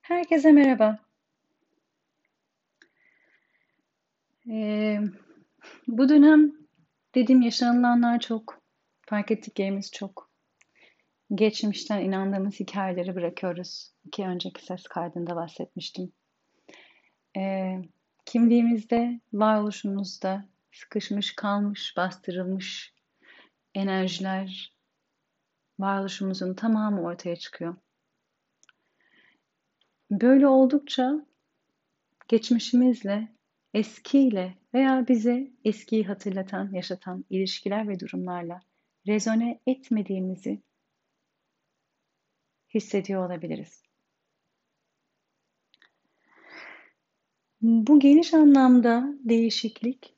Herkese merhaba. Ee, bu dönem dediğim yaşanılanlar çok, fark ettiklerimiz çok. Geçmişten inandığımız hikayeleri bırakıyoruz. İki önceki ses kaydında bahsetmiştim. Ee, kimliğimizde, varoluşumuzda sıkışmış, kalmış, bastırılmış enerjiler, varoluşumuzun tamamı ortaya çıkıyor. Böyle oldukça geçmişimizle, eskiyle veya bize eskiyi hatırlatan, yaşatan ilişkiler ve durumlarla rezone etmediğimizi hissediyor olabiliriz. Bu geniş anlamda değişiklik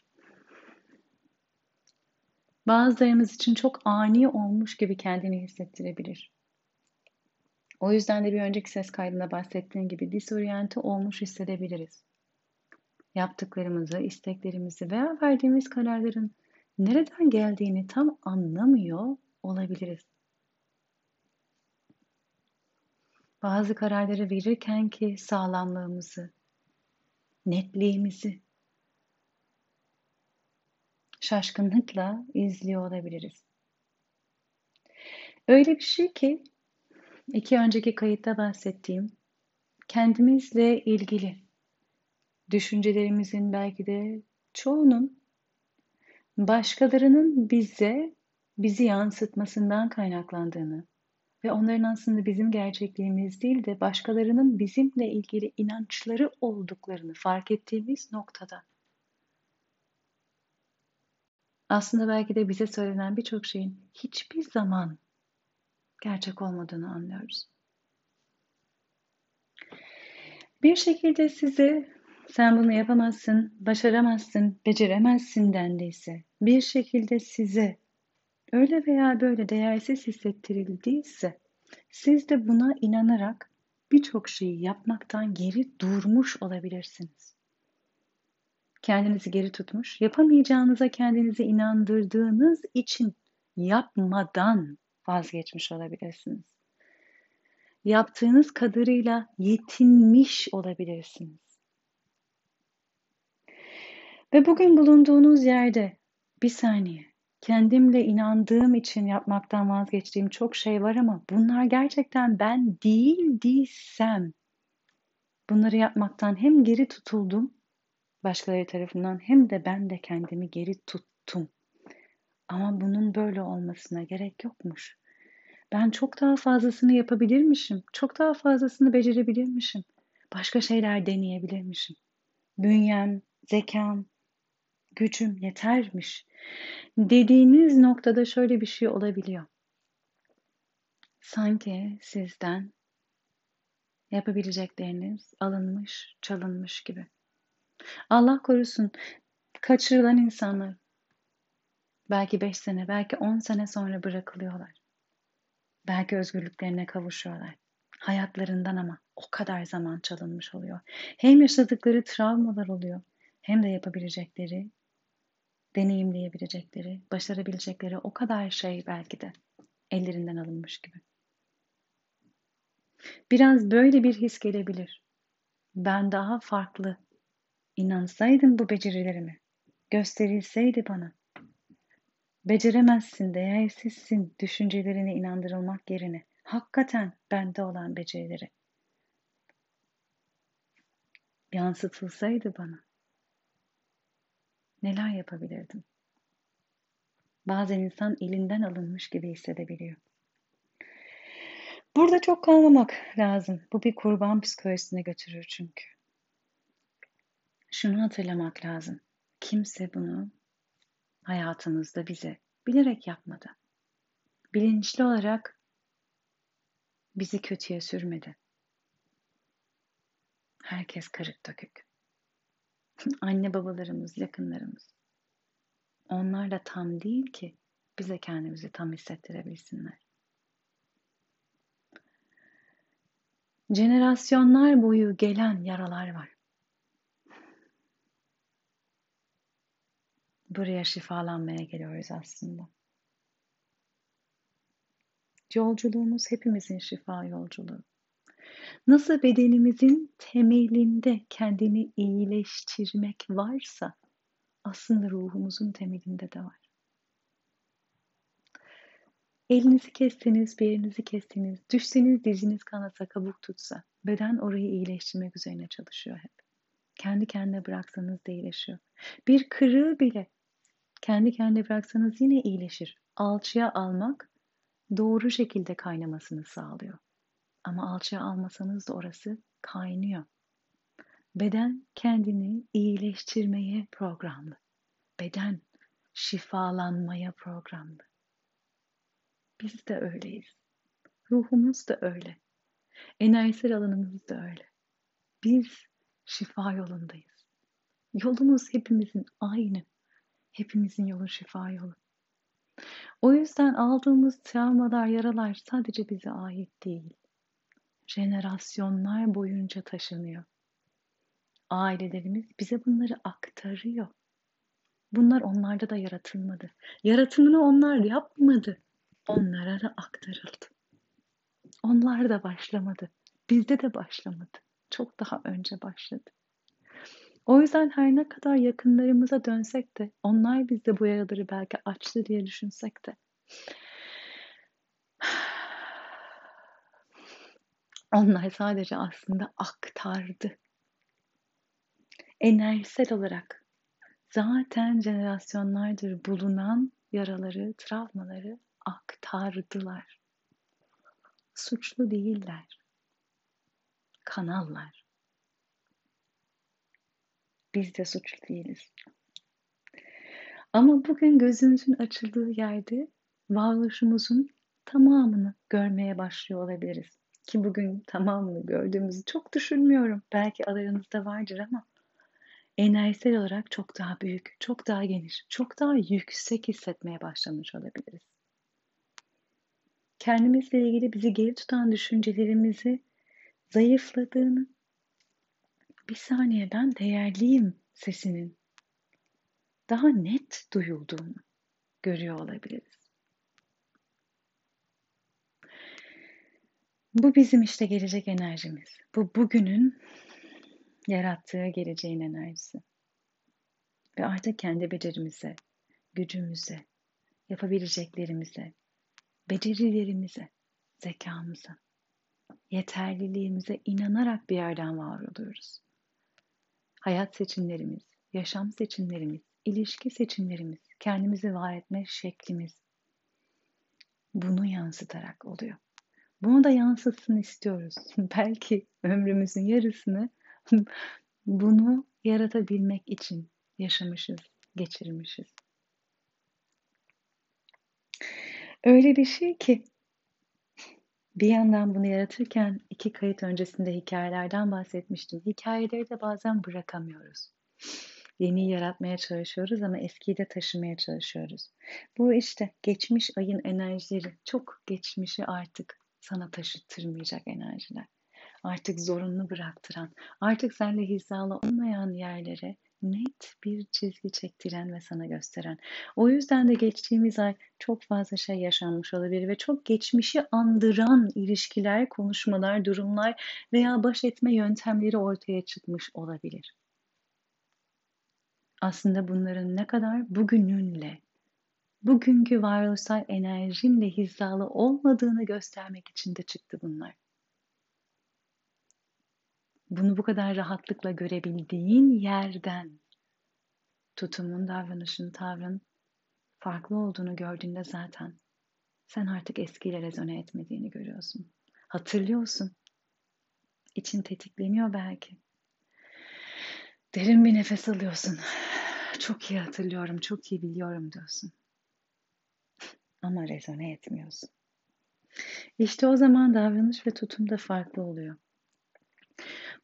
bazılarımız için çok ani olmuş gibi kendini hissettirebilir. O yüzden de bir önceki ses kaydında bahsettiğim gibi disoryante olmuş hissedebiliriz. Yaptıklarımızı, isteklerimizi veya verdiğimiz kararların nereden geldiğini tam anlamıyor olabiliriz. Bazı kararları verirken ki sağlamlığımızı, netliğimizi şaşkınlıkla izliyor olabiliriz. Öyle bir şey ki iki önceki kayıtta bahsettiğim kendimizle ilgili düşüncelerimizin belki de çoğunun başkalarının bize bizi yansıtmasından kaynaklandığını ve onların aslında bizim gerçekliğimiz değil de başkalarının bizimle ilgili inançları olduklarını fark ettiğimiz noktada. Aslında belki de bize söylenen birçok şeyin hiçbir zaman gerçek olmadığını anlıyoruz. Bir şekilde size sen bunu yapamazsın, başaramazsın, beceremezsin dendiyse, bir şekilde size öyle veya böyle değersiz hissettirildiyse, siz de buna inanarak birçok şeyi yapmaktan geri durmuş olabilirsiniz. Kendinizi geri tutmuş, yapamayacağınıza kendinizi inandırdığınız için yapmadan vazgeçmiş olabilirsiniz. Yaptığınız kadarıyla yetinmiş olabilirsiniz. Ve bugün bulunduğunuz yerde bir saniye kendimle inandığım için yapmaktan vazgeçtiğim çok şey var ama bunlar gerçekten ben değil değilsem bunları yapmaktan hem geri tutuldum başkaları tarafından hem de ben de kendimi geri tuttum. Ama bunun böyle olmasına gerek yokmuş. Ben çok daha fazlasını yapabilirmişim. Çok daha fazlasını becerebilirmişim. Başka şeyler deneyebilirmişim. Bünyem, zekam, gücüm yetermiş. Dediğiniz noktada şöyle bir şey olabiliyor. Sanki sizden yapabilecekleriniz alınmış, çalınmış gibi. Allah korusun kaçırılan insanlar belki 5 sene, belki 10 sene sonra bırakılıyorlar. Belki özgürlüklerine kavuşuyorlar. Hayatlarından ama o kadar zaman çalınmış oluyor. Hem yaşadıkları travmalar oluyor hem de yapabilecekleri, deneyimleyebilecekleri, başarabilecekleri o kadar şey belki de ellerinden alınmış gibi. Biraz böyle bir his gelebilir. Ben daha farklı inansaydım bu becerilerime, gösterilseydi bana, Beceremezsin, değersizsin düşüncelerine inandırılmak yerine hakikaten bende olan becerileri yansıtılsaydı bana neler yapabilirdim? Bazen insan elinden alınmış gibi hissedebiliyor. Burada çok kalmamak lazım. Bu bir kurban psikolojisine götürür çünkü. Şunu hatırlamak lazım. Kimse bunu hayatımızda bize bilerek yapmadı. Bilinçli olarak bizi kötüye sürmedi. Herkes kırık dökük. Anne babalarımız, yakınlarımız. Onlar da tam değil ki bize kendimizi tam hissettirebilsinler. Jenerasyonlar boyu gelen yaralar var. Buraya şifalanmaya geliyoruz aslında. Yolculuğumuz hepimizin şifa yolculuğu. Nasıl bedenimizin temelinde kendini iyileştirmek varsa aslında ruhumuzun temelinde de var. Elinizi kestiniz, bir yerinizi kestiniz, düşseniz diziniz kanasa, kabuk tutsa, beden orayı iyileştirmek üzerine çalışıyor hep. Kendi kendine bıraksanız da iyileşiyor. Bir kırığı bile kendi kendine bıraksanız yine iyileşir. Alçıya almak doğru şekilde kaynamasını sağlıyor. Ama alçıya almasanız da orası kaynıyor. Beden kendini iyileştirmeye programlı. Beden şifalanmaya programlı. Biz de öyleyiz. Ruhumuz da öyle. Enerjisel alanımız da öyle. Biz şifa yolundayız. Yolumuz hepimizin aynı. Hepimizin yolu şifa yolu. O yüzden aldığımız travmalar, yaralar sadece bize ait değil. Jenerasyonlar boyunca taşınıyor. Ailelerimiz bize bunları aktarıyor. Bunlar onlarda da yaratılmadı. Yaratımını onlar yapmadı. Onlara da aktarıldı. Onlar da başlamadı. Bizde de başlamadı. Çok daha önce başladı. O yüzden her ne kadar yakınlarımıza dönsek de onlar bizde bu yaraları belki açtı diye düşünsek de onlar sadece aslında aktardı. Enerjisel olarak zaten jenerasyonlardır bulunan yaraları, travmaları aktardılar. Suçlu değiller. Kanallar. Biz de suçlu değiliz. Ama bugün gözümüzün açıldığı yerde varoluşumuzun tamamını görmeye başlıyor olabiliriz. Ki bugün tamamını gördüğümüzü çok düşünmüyorum. Belki aranızda vardır ama enerjisel olarak çok daha büyük, çok daha geniş, çok daha yüksek hissetmeye başlamış olabiliriz. Kendimizle ilgili bizi geri tutan düşüncelerimizi zayıfladığını, bir saniye ben değerliyim sesinin daha net duyulduğunu görüyor olabiliriz. Bu bizim işte gelecek enerjimiz. Bu bugünün yarattığı geleceğin enerjisi. Ve artık kendi becerimize, gücümüze, yapabileceklerimize, becerilerimize, zekamıza, yeterliliğimize inanarak bir yerden var oluyoruz. Hayat seçimlerimiz, yaşam seçimlerimiz, ilişki seçimlerimiz, kendimizi var etme şeklimiz bunu yansıtarak oluyor. Bunu da yansıtsın istiyoruz. Belki ömrümüzün yarısını bunu yaratabilmek için yaşamışız, geçirmişiz. Öyle bir şey ki bir yandan bunu yaratırken iki kayıt öncesinde hikayelerden bahsetmiştim. Hikayeleri de bazen bırakamıyoruz. Yeniyi yaratmaya çalışıyoruz ama eskiyi de taşımaya çalışıyoruz. Bu işte geçmiş ayın enerjileri çok geçmişi artık sana taşıtırmayacak enerjiler. Artık zorunlu bıraktıran, artık seninle hizalı olmayan yerlere net bir çizgi çektiren ve sana gösteren. O yüzden de geçtiğimiz ay çok fazla şey yaşanmış olabilir ve çok geçmişi andıran ilişkiler, konuşmalar, durumlar veya baş etme yöntemleri ortaya çıkmış olabilir. Aslında bunların ne kadar bugününle, bugünkü varoluşsal enerjinle hizalı olmadığını göstermek için de çıktı bunlar. Bunu bu kadar rahatlıkla görebildiğin yerden tutumun, davranışın, tavrın farklı olduğunu gördüğünde zaten sen artık eskiyle rezone etmediğini görüyorsun. Hatırlıyorsun. İçin tetikleniyor belki. Derin bir nefes alıyorsun. Çok iyi hatırlıyorum, çok iyi biliyorum diyorsun. Ama rezone etmiyorsun. İşte o zaman davranış ve tutum da farklı oluyor.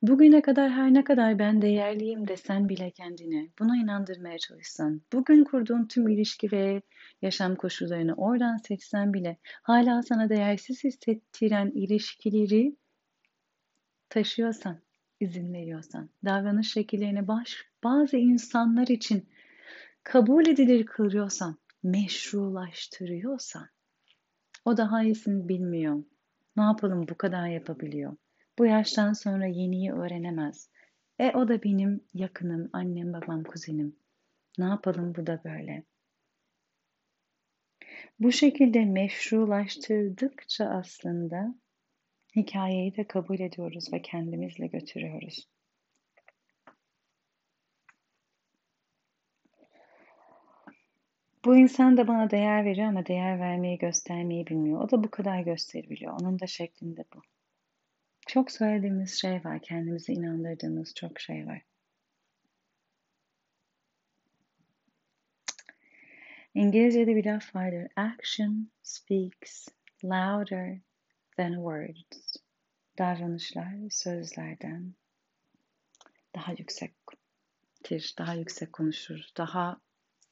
Bugüne kadar her ne kadar ben değerliyim desen bile kendine, buna inandırmaya çalışsan, bugün kurduğun tüm ilişki ve yaşam koşullarını oradan seçsen bile hala sana değersiz hissettiren ilişkileri taşıyorsan, izin veriyorsan, davranış şekillerini baş, bazı insanlar için kabul edilir kılıyorsan, meşrulaştırıyorsan, o daha iyisini bilmiyor. Ne yapalım bu kadar yapabiliyor. Bu yaştan sonra yeniyi öğrenemez. E o da benim yakınım, annem, babam, kuzenim. Ne yapalım bu da böyle. Bu şekilde meşrulaştırdıkça aslında hikayeyi de kabul ediyoruz ve kendimizle götürüyoruz. Bu insan da bana değer veriyor ama değer vermeyi göstermeyi bilmiyor. O da bu kadar gösterebiliyor. Onun da şeklinde bu. Çok söylediğimiz şey var. Kendimizi inandırdığımız çok şey var. İngilizce'de bir laf vardır. Action speaks louder than words. Davranışlar sözlerden daha yüksektir, daha yüksek konuşur, daha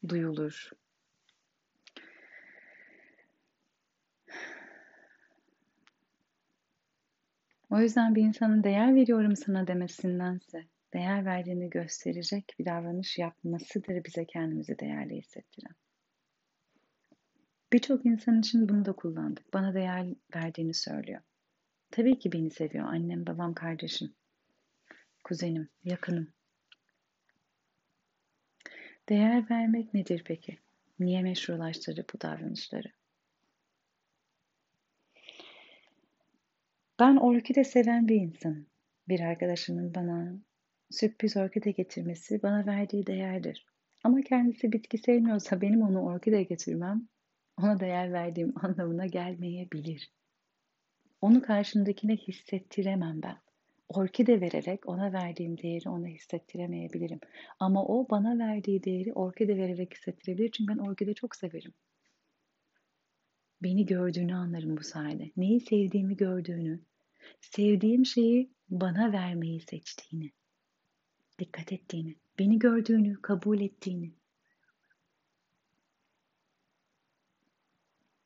duyulur. O yüzden bir insanın değer veriyorum sana demesindense değer verdiğini gösterecek bir davranış yapmasıdır bize kendimizi değerli hissettiren. Birçok insan için bunu da kullandık. Bana değer verdiğini söylüyor. Tabii ki beni seviyor. Annem, babam, kardeşim, kuzenim, yakınım. Değer vermek nedir peki? Niye meşrulaştırır bu davranışları? Ben orkide seven bir insanım. Bir arkadaşımın bana sürpriz orkide getirmesi bana verdiği değerdir. Ama kendisi bitki sevmiyorsa benim onu orkide getirmem ona değer verdiğim anlamına gelmeyebilir. Onu karşımdakine hissettiremem ben. Orkide vererek ona verdiğim değeri ona hissettiremeyebilirim. Ama o bana verdiği değeri orkide vererek hissettirebilir. Çünkü ben orkide çok severim. Beni gördüğünü anlarım bu sayede. Neyi sevdiğimi gördüğünü, sevdiğim şeyi bana vermeyi seçtiğini, dikkat ettiğini, beni gördüğünü, kabul ettiğini.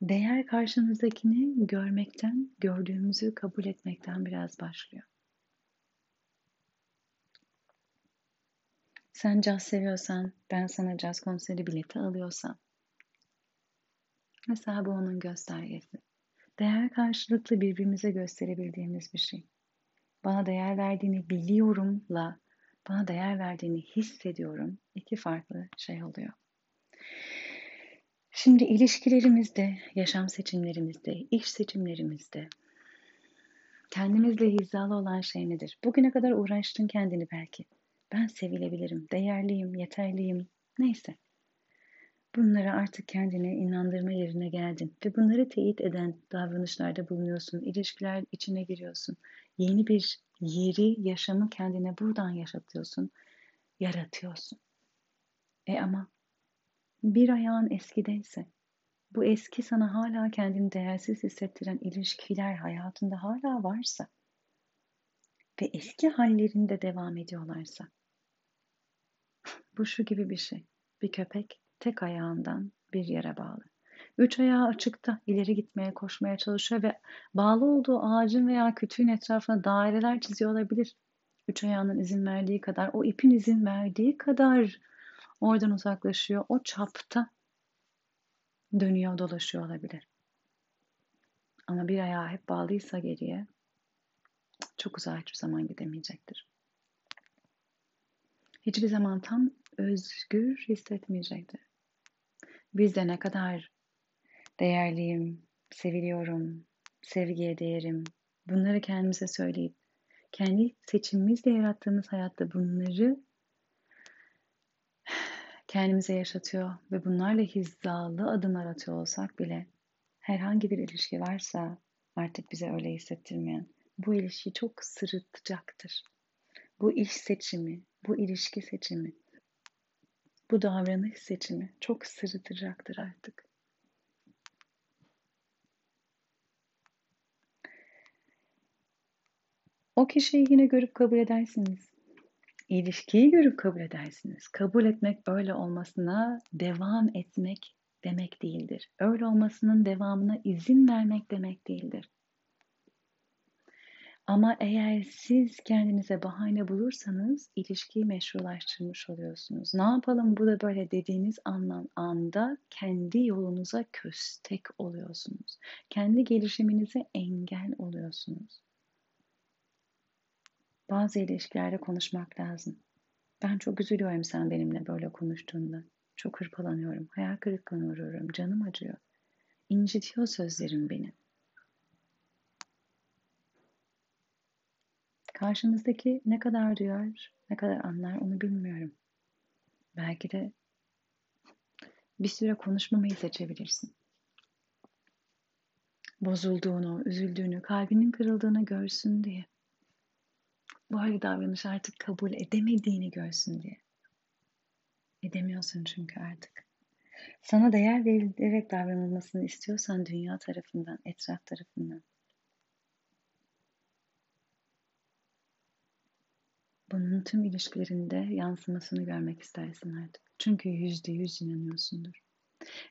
Değer karşımızdakini görmekten, gördüğümüzü kabul etmekten biraz başlıyor. Sen caz seviyorsan, ben sana caz konseri bileti alıyorsam. Mesela bu onun göstergesi. Değer karşılıklı birbirimize gösterebildiğimiz bir şey. Bana değer verdiğini biliyorumla bana değer verdiğini hissediyorum. İki farklı şey oluyor. Şimdi ilişkilerimizde, yaşam seçimlerimizde, iş seçimlerimizde kendimizle hizalı olan şey nedir? Bugüne kadar uğraştın kendini belki. Ben sevilebilirim, değerliyim, yeterliyim. Neyse. Bunlara artık kendine inandırma yerine geldin ve bunları teyit eden davranışlarda bulunuyorsun, ilişkiler içine giriyorsun. Yeni bir yeri, yaşamı kendine buradan yaşatıyorsun, yaratıyorsun. E ama bir ayağın eskideyse, bu eski sana hala kendini değersiz hissettiren ilişkiler hayatında hala varsa ve eski hallerinde devam ediyorlarsa, bu şu gibi bir şey. Bir köpek tek ayağından bir yere bağlı. Üç ayağı açıkta ileri gitmeye, koşmaya çalışıyor ve bağlı olduğu ağacın veya kütüğün etrafına daireler çiziyor olabilir. Üç ayağının izin verdiği kadar, o ipin izin verdiği kadar oradan uzaklaşıyor. O çapta dönüyor, dolaşıyor olabilir. Ama bir ayağı hep bağlıysa geriye çok uzağa hiçbir zaman gidemeyecektir. Hiçbir zaman tam özgür hissetmeyecektir. Biz de ne kadar değerliyim, seviliyorum, sevgiye değerim bunları kendimize söyleyip kendi seçimimizle yarattığımız hayatta bunları kendimize yaşatıyor ve bunlarla hizalı adımlar atıyor olsak bile herhangi bir ilişki varsa artık bize öyle hissettirmeyen bu ilişki çok sırıtacaktır. Bu iş seçimi, bu ilişki seçimi, bu davranış seçimi çok sırıtacaktır artık. O kişiyi yine görüp kabul edersiniz. İlişkiyi görüp kabul edersiniz. Kabul etmek öyle olmasına devam etmek demek değildir. Öyle olmasının devamına izin vermek demek değildir. Ama eğer siz kendinize bahane bulursanız ilişkiyi meşrulaştırmış oluyorsunuz. Ne yapalım bu da böyle dediğiniz anlam anda kendi yolunuza köstek oluyorsunuz. Kendi gelişiminize engel oluyorsunuz. Bazı ilişkilerde konuşmak lazım. Ben çok üzülüyorum sen benimle böyle konuştuğunda. Çok hırpalanıyorum, hayal kırıklığına uğruyorum, canım acıyor. İncitiyor sözlerim beni. Karşımızdaki ne kadar duyar, ne kadar anlar onu bilmiyorum. Belki de bir süre konuşmamayı seçebilirsin. Bozulduğunu, üzüldüğünü, kalbinin kırıldığını görsün diye. Bu hali davranış artık kabul edemediğini görsün diye. Edemiyorsun çünkü artık. Sana değer verilerek davranılmasını istiyorsan dünya tarafından, etraf tarafından. Bunun tüm ilişkilerinde yansımasını görmek istersin artık. Çünkü yüzde yüz inanıyorsundur.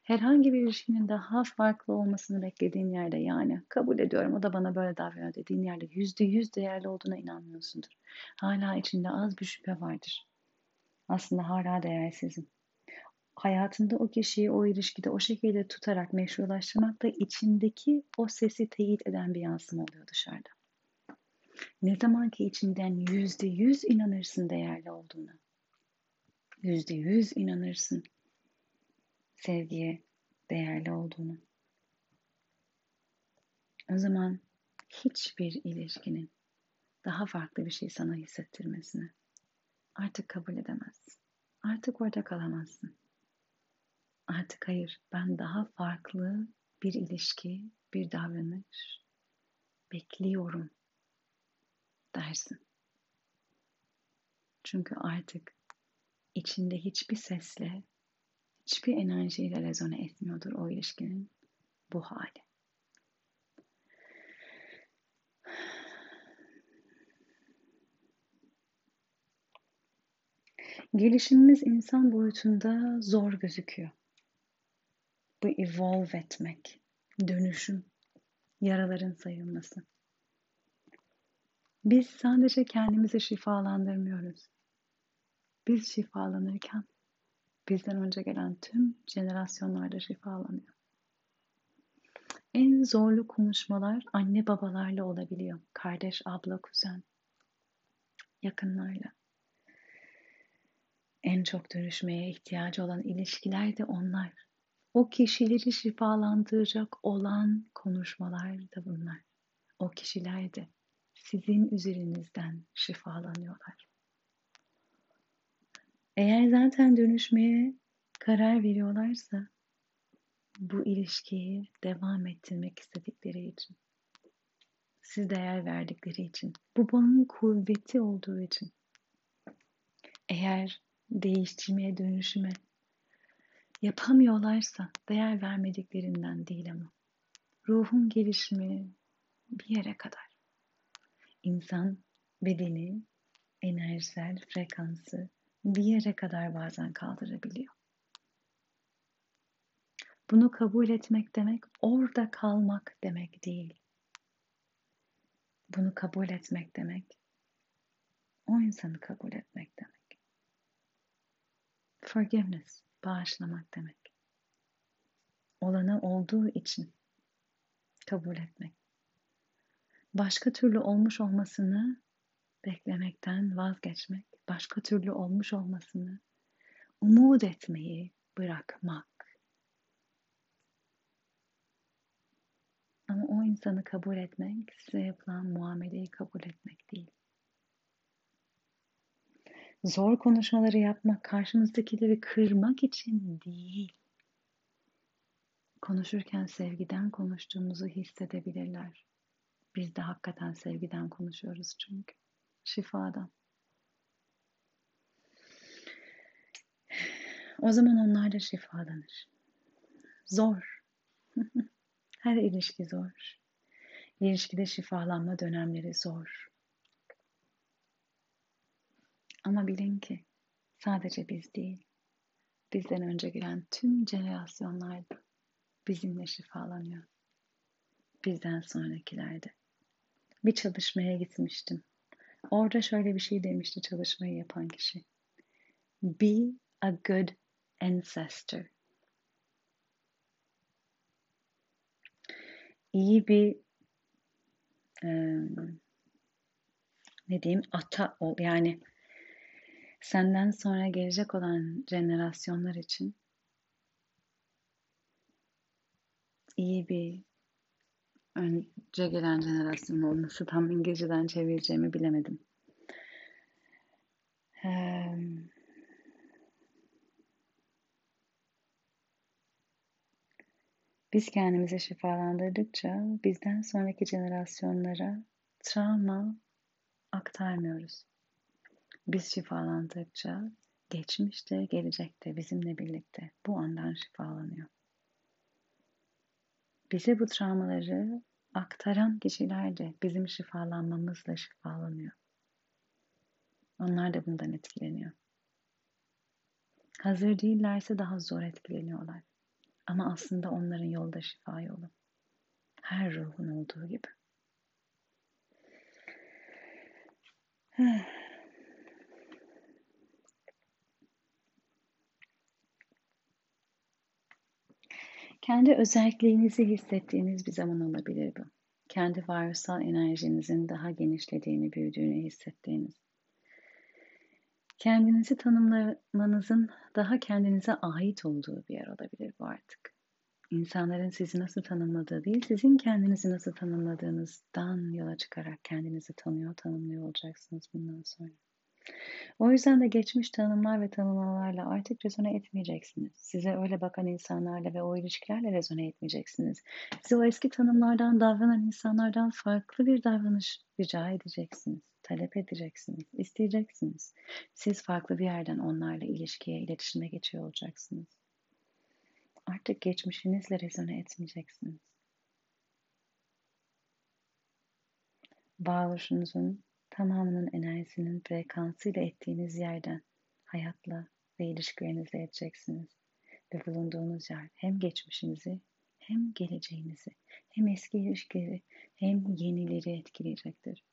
Herhangi bir ilişkinin daha farklı olmasını beklediğin yerde yani kabul ediyorum o da bana böyle davranıyor dediğin yerde yüzde yüz değerli olduğuna inanmıyorsundur. Hala içinde az bir şüphe vardır. Aslında hala değersizim. Hayatında o kişiyi o ilişkide o şekilde tutarak meşrulaştırmak da içindeki o sesi teyit eden bir yansıma oluyor dışarıda. Ne zaman ki içinden yüzde yüz inanırsın değerli olduğuna. Yüzde yüz inanırsın sevgiye değerli olduğunu. O zaman hiçbir ilişkinin daha farklı bir şey sana hissettirmesini artık kabul edemezsin. Artık orada kalamazsın. Artık hayır, ben daha farklı bir ilişki, bir davranış bekliyorum dersin. Çünkü artık içinde hiçbir sesle, hiçbir enerjiyle rezone etmiyordur o ilişkinin bu hali. Gelişimimiz insan boyutunda zor gözüküyor. Bu evolve etmek, dönüşüm, yaraların sayılması. Biz sadece kendimizi şifalandırmıyoruz. Biz şifalanırken bizden önce gelen tüm jenerasyonlar da şifalanıyor. En zorlu konuşmalar anne babalarla olabiliyor. Kardeş, abla, kuzen, yakınlarla. En çok dönüşmeye ihtiyacı olan ilişkiler de onlar. O kişileri şifalandıracak olan konuşmalar da bunlar. O kişiler de sizin üzerinizden şifalanıyorlar. Eğer zaten dönüşmeye karar veriyorlarsa bu ilişkiyi devam ettirmek istedikleri için, siz değer verdikleri için, bu bağın kuvveti olduğu için, eğer değiştirmeye, dönüşüme yapamıyorlarsa değer vermediklerinden değil ama ruhun gelişimi bir yere kadar. İnsan bedeni, enerjisel frekansı bir yere kadar bazen kaldırabiliyor. Bunu kabul etmek demek orada kalmak demek değil. Bunu kabul etmek demek o insanı kabul etmek demek. Forgiveness, bağışlamak demek. Olanı olduğu için kabul etmek. Başka türlü olmuş olmasını beklemekten vazgeçmek, başka türlü olmuş olmasını umut etmeyi bırakmak. Ama o insanı kabul etmek, size yapılan muameleyi kabul etmek değil. Zor konuşmaları yapmak, karşımızdakileri kırmak için değil. Konuşurken sevgiden konuştuğumuzu hissedebilirler. Biz de hakikaten sevgiden konuşuyoruz çünkü. Şifadan. O zaman onlar da şifalanır. Zor. Her ilişki zor. İlişkide şifalanma dönemleri zor. Ama bilin ki sadece biz değil, bizden önce giren tüm jenerasyonlar bizimle şifalanıyor. Bizden sonrakilerde. Bir çalışmaya gitmiştim. Orada şöyle bir şey demişti çalışmayı yapan kişi. Be a good ancestor. İyi bir e, ne diyeyim ata ol yani senden sonra gelecek olan jenerasyonlar için iyi bir önce gelen jenerasyon olması tam İngilizceden çevireceğimi bilemedim. Biz kendimizi şifalandırdıkça bizden sonraki jenerasyonlara travma aktarmıyoruz. Biz şifalandıkça geçmişte, gelecekte bizimle birlikte bu andan şifalanıyor. Bize bu travmaları aktaran kişiler de bizim şifalanmamızla şifalanıyor. Onlar da bundan etkileniyor. Hazır değillerse daha zor etkileniyorlar. Ama aslında onların yolda şifa yolu. Her ruhun olduğu gibi. Kendi özelliğinizi hissettiğiniz bir zaman olabilir bu. Kendi varoluşsal enerjinizin daha genişlediğini, büyüdüğünü hissettiğiniz. Kendinizi tanımlamanızın daha kendinize ait olduğu bir yer olabilir bu artık. İnsanların sizi nasıl tanımladığı değil, sizin kendinizi nasıl tanımladığınızdan yola çıkarak kendinizi tanıyor, tanımlıyor olacaksınız bundan sonra. O yüzden de geçmiş tanımlar ve tanımlamalarla artık rezone etmeyeceksiniz. Size öyle bakan insanlarla ve o ilişkilerle rezone etmeyeceksiniz. Size o eski tanımlardan davranan insanlardan farklı bir davranış rica edeceksiniz. Talep edeceksiniz, isteyeceksiniz. Siz farklı bir yerden onlarla ilişkiye, iletişime geçiyor olacaksınız. Artık geçmişinizle rezone etmeyeceksiniz. Varoluşunuzun tamamının enerjisinin frekansıyla ettiğiniz yerden hayatla ve ilişkilerinizle edeceksiniz. Ve bulunduğunuz yer hem geçmişinizi hem geleceğinizi hem eski ilişkileri hem yenileri etkileyecektir.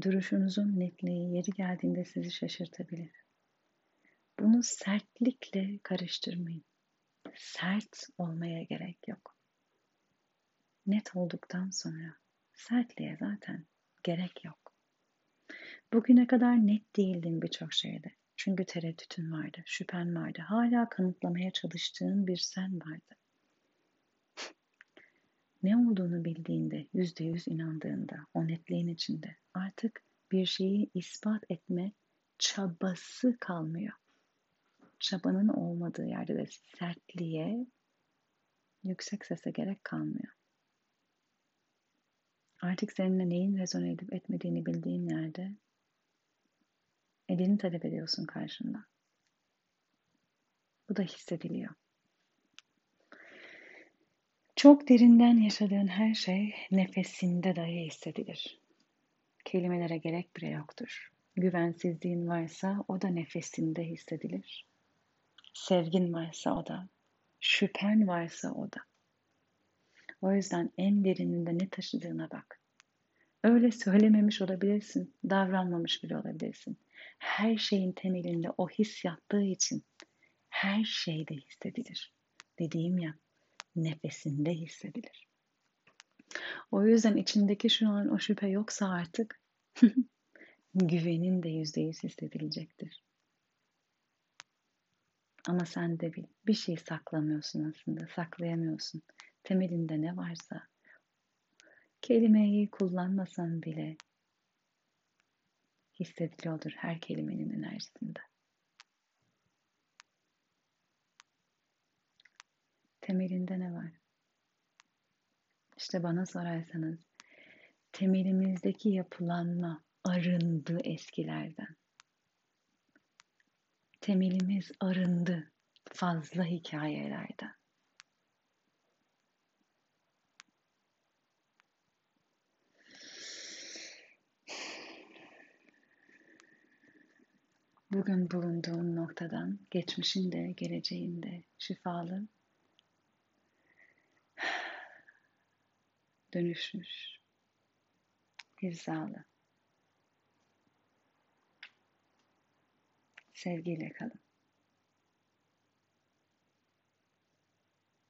Duruşunuzun netliği yeri geldiğinde sizi şaşırtabilir. Bunu sertlikle karıştırmayın. Sert olmaya gerek yok net olduktan sonra sertliğe zaten gerek yok. Bugüne kadar net değildin birçok şeyde. Çünkü tereddütün vardı, şüphen vardı. Hala kanıtlamaya çalıştığın bir sen vardı. ne olduğunu bildiğinde, yüzde yüz inandığında, o netliğin içinde artık bir şeyi ispat etme çabası kalmıyor. Çabanın olmadığı yerde de sertliğe, yüksek sese gerek kalmıyor. Artık seninle neyin rezone edip etmediğini bildiğin yerde elini talep ediyorsun karşında. Bu da hissediliyor. Çok derinden yaşadığın her şey nefesinde dahi hissedilir. Kelimelere gerek bile yoktur. Güvensizliğin varsa o da nefesinde hissedilir. Sevgin varsa o da. Şüphen varsa o da. O yüzden en derininde ne taşıdığına bak. Öyle söylememiş olabilirsin, davranmamış bile olabilirsin. Her şeyin temelinde o his yattığı için her şeyde hissedilir. Dediğim ya, nefesinde hissedilir. O yüzden içindeki şu an o şüphe yoksa artık güvenin de yüzde yüz hissedilecektir. Ama sen de bil, bir şey saklamıyorsun aslında, saklayamıyorsun temelinde ne varsa kelimeyi kullanmasan bile hissediliyordur her kelimenin enerjisinde. Temelinde ne var? İşte bana sorarsanız temelimizdeki yapılanma arındı eskilerden. Temelimiz arındı fazla hikayelerden. Bugün bulunduğun noktadan, geçmişinde, geleceğinde şifalı, dönüşmüş, hizalı. Sevgiyle kalın.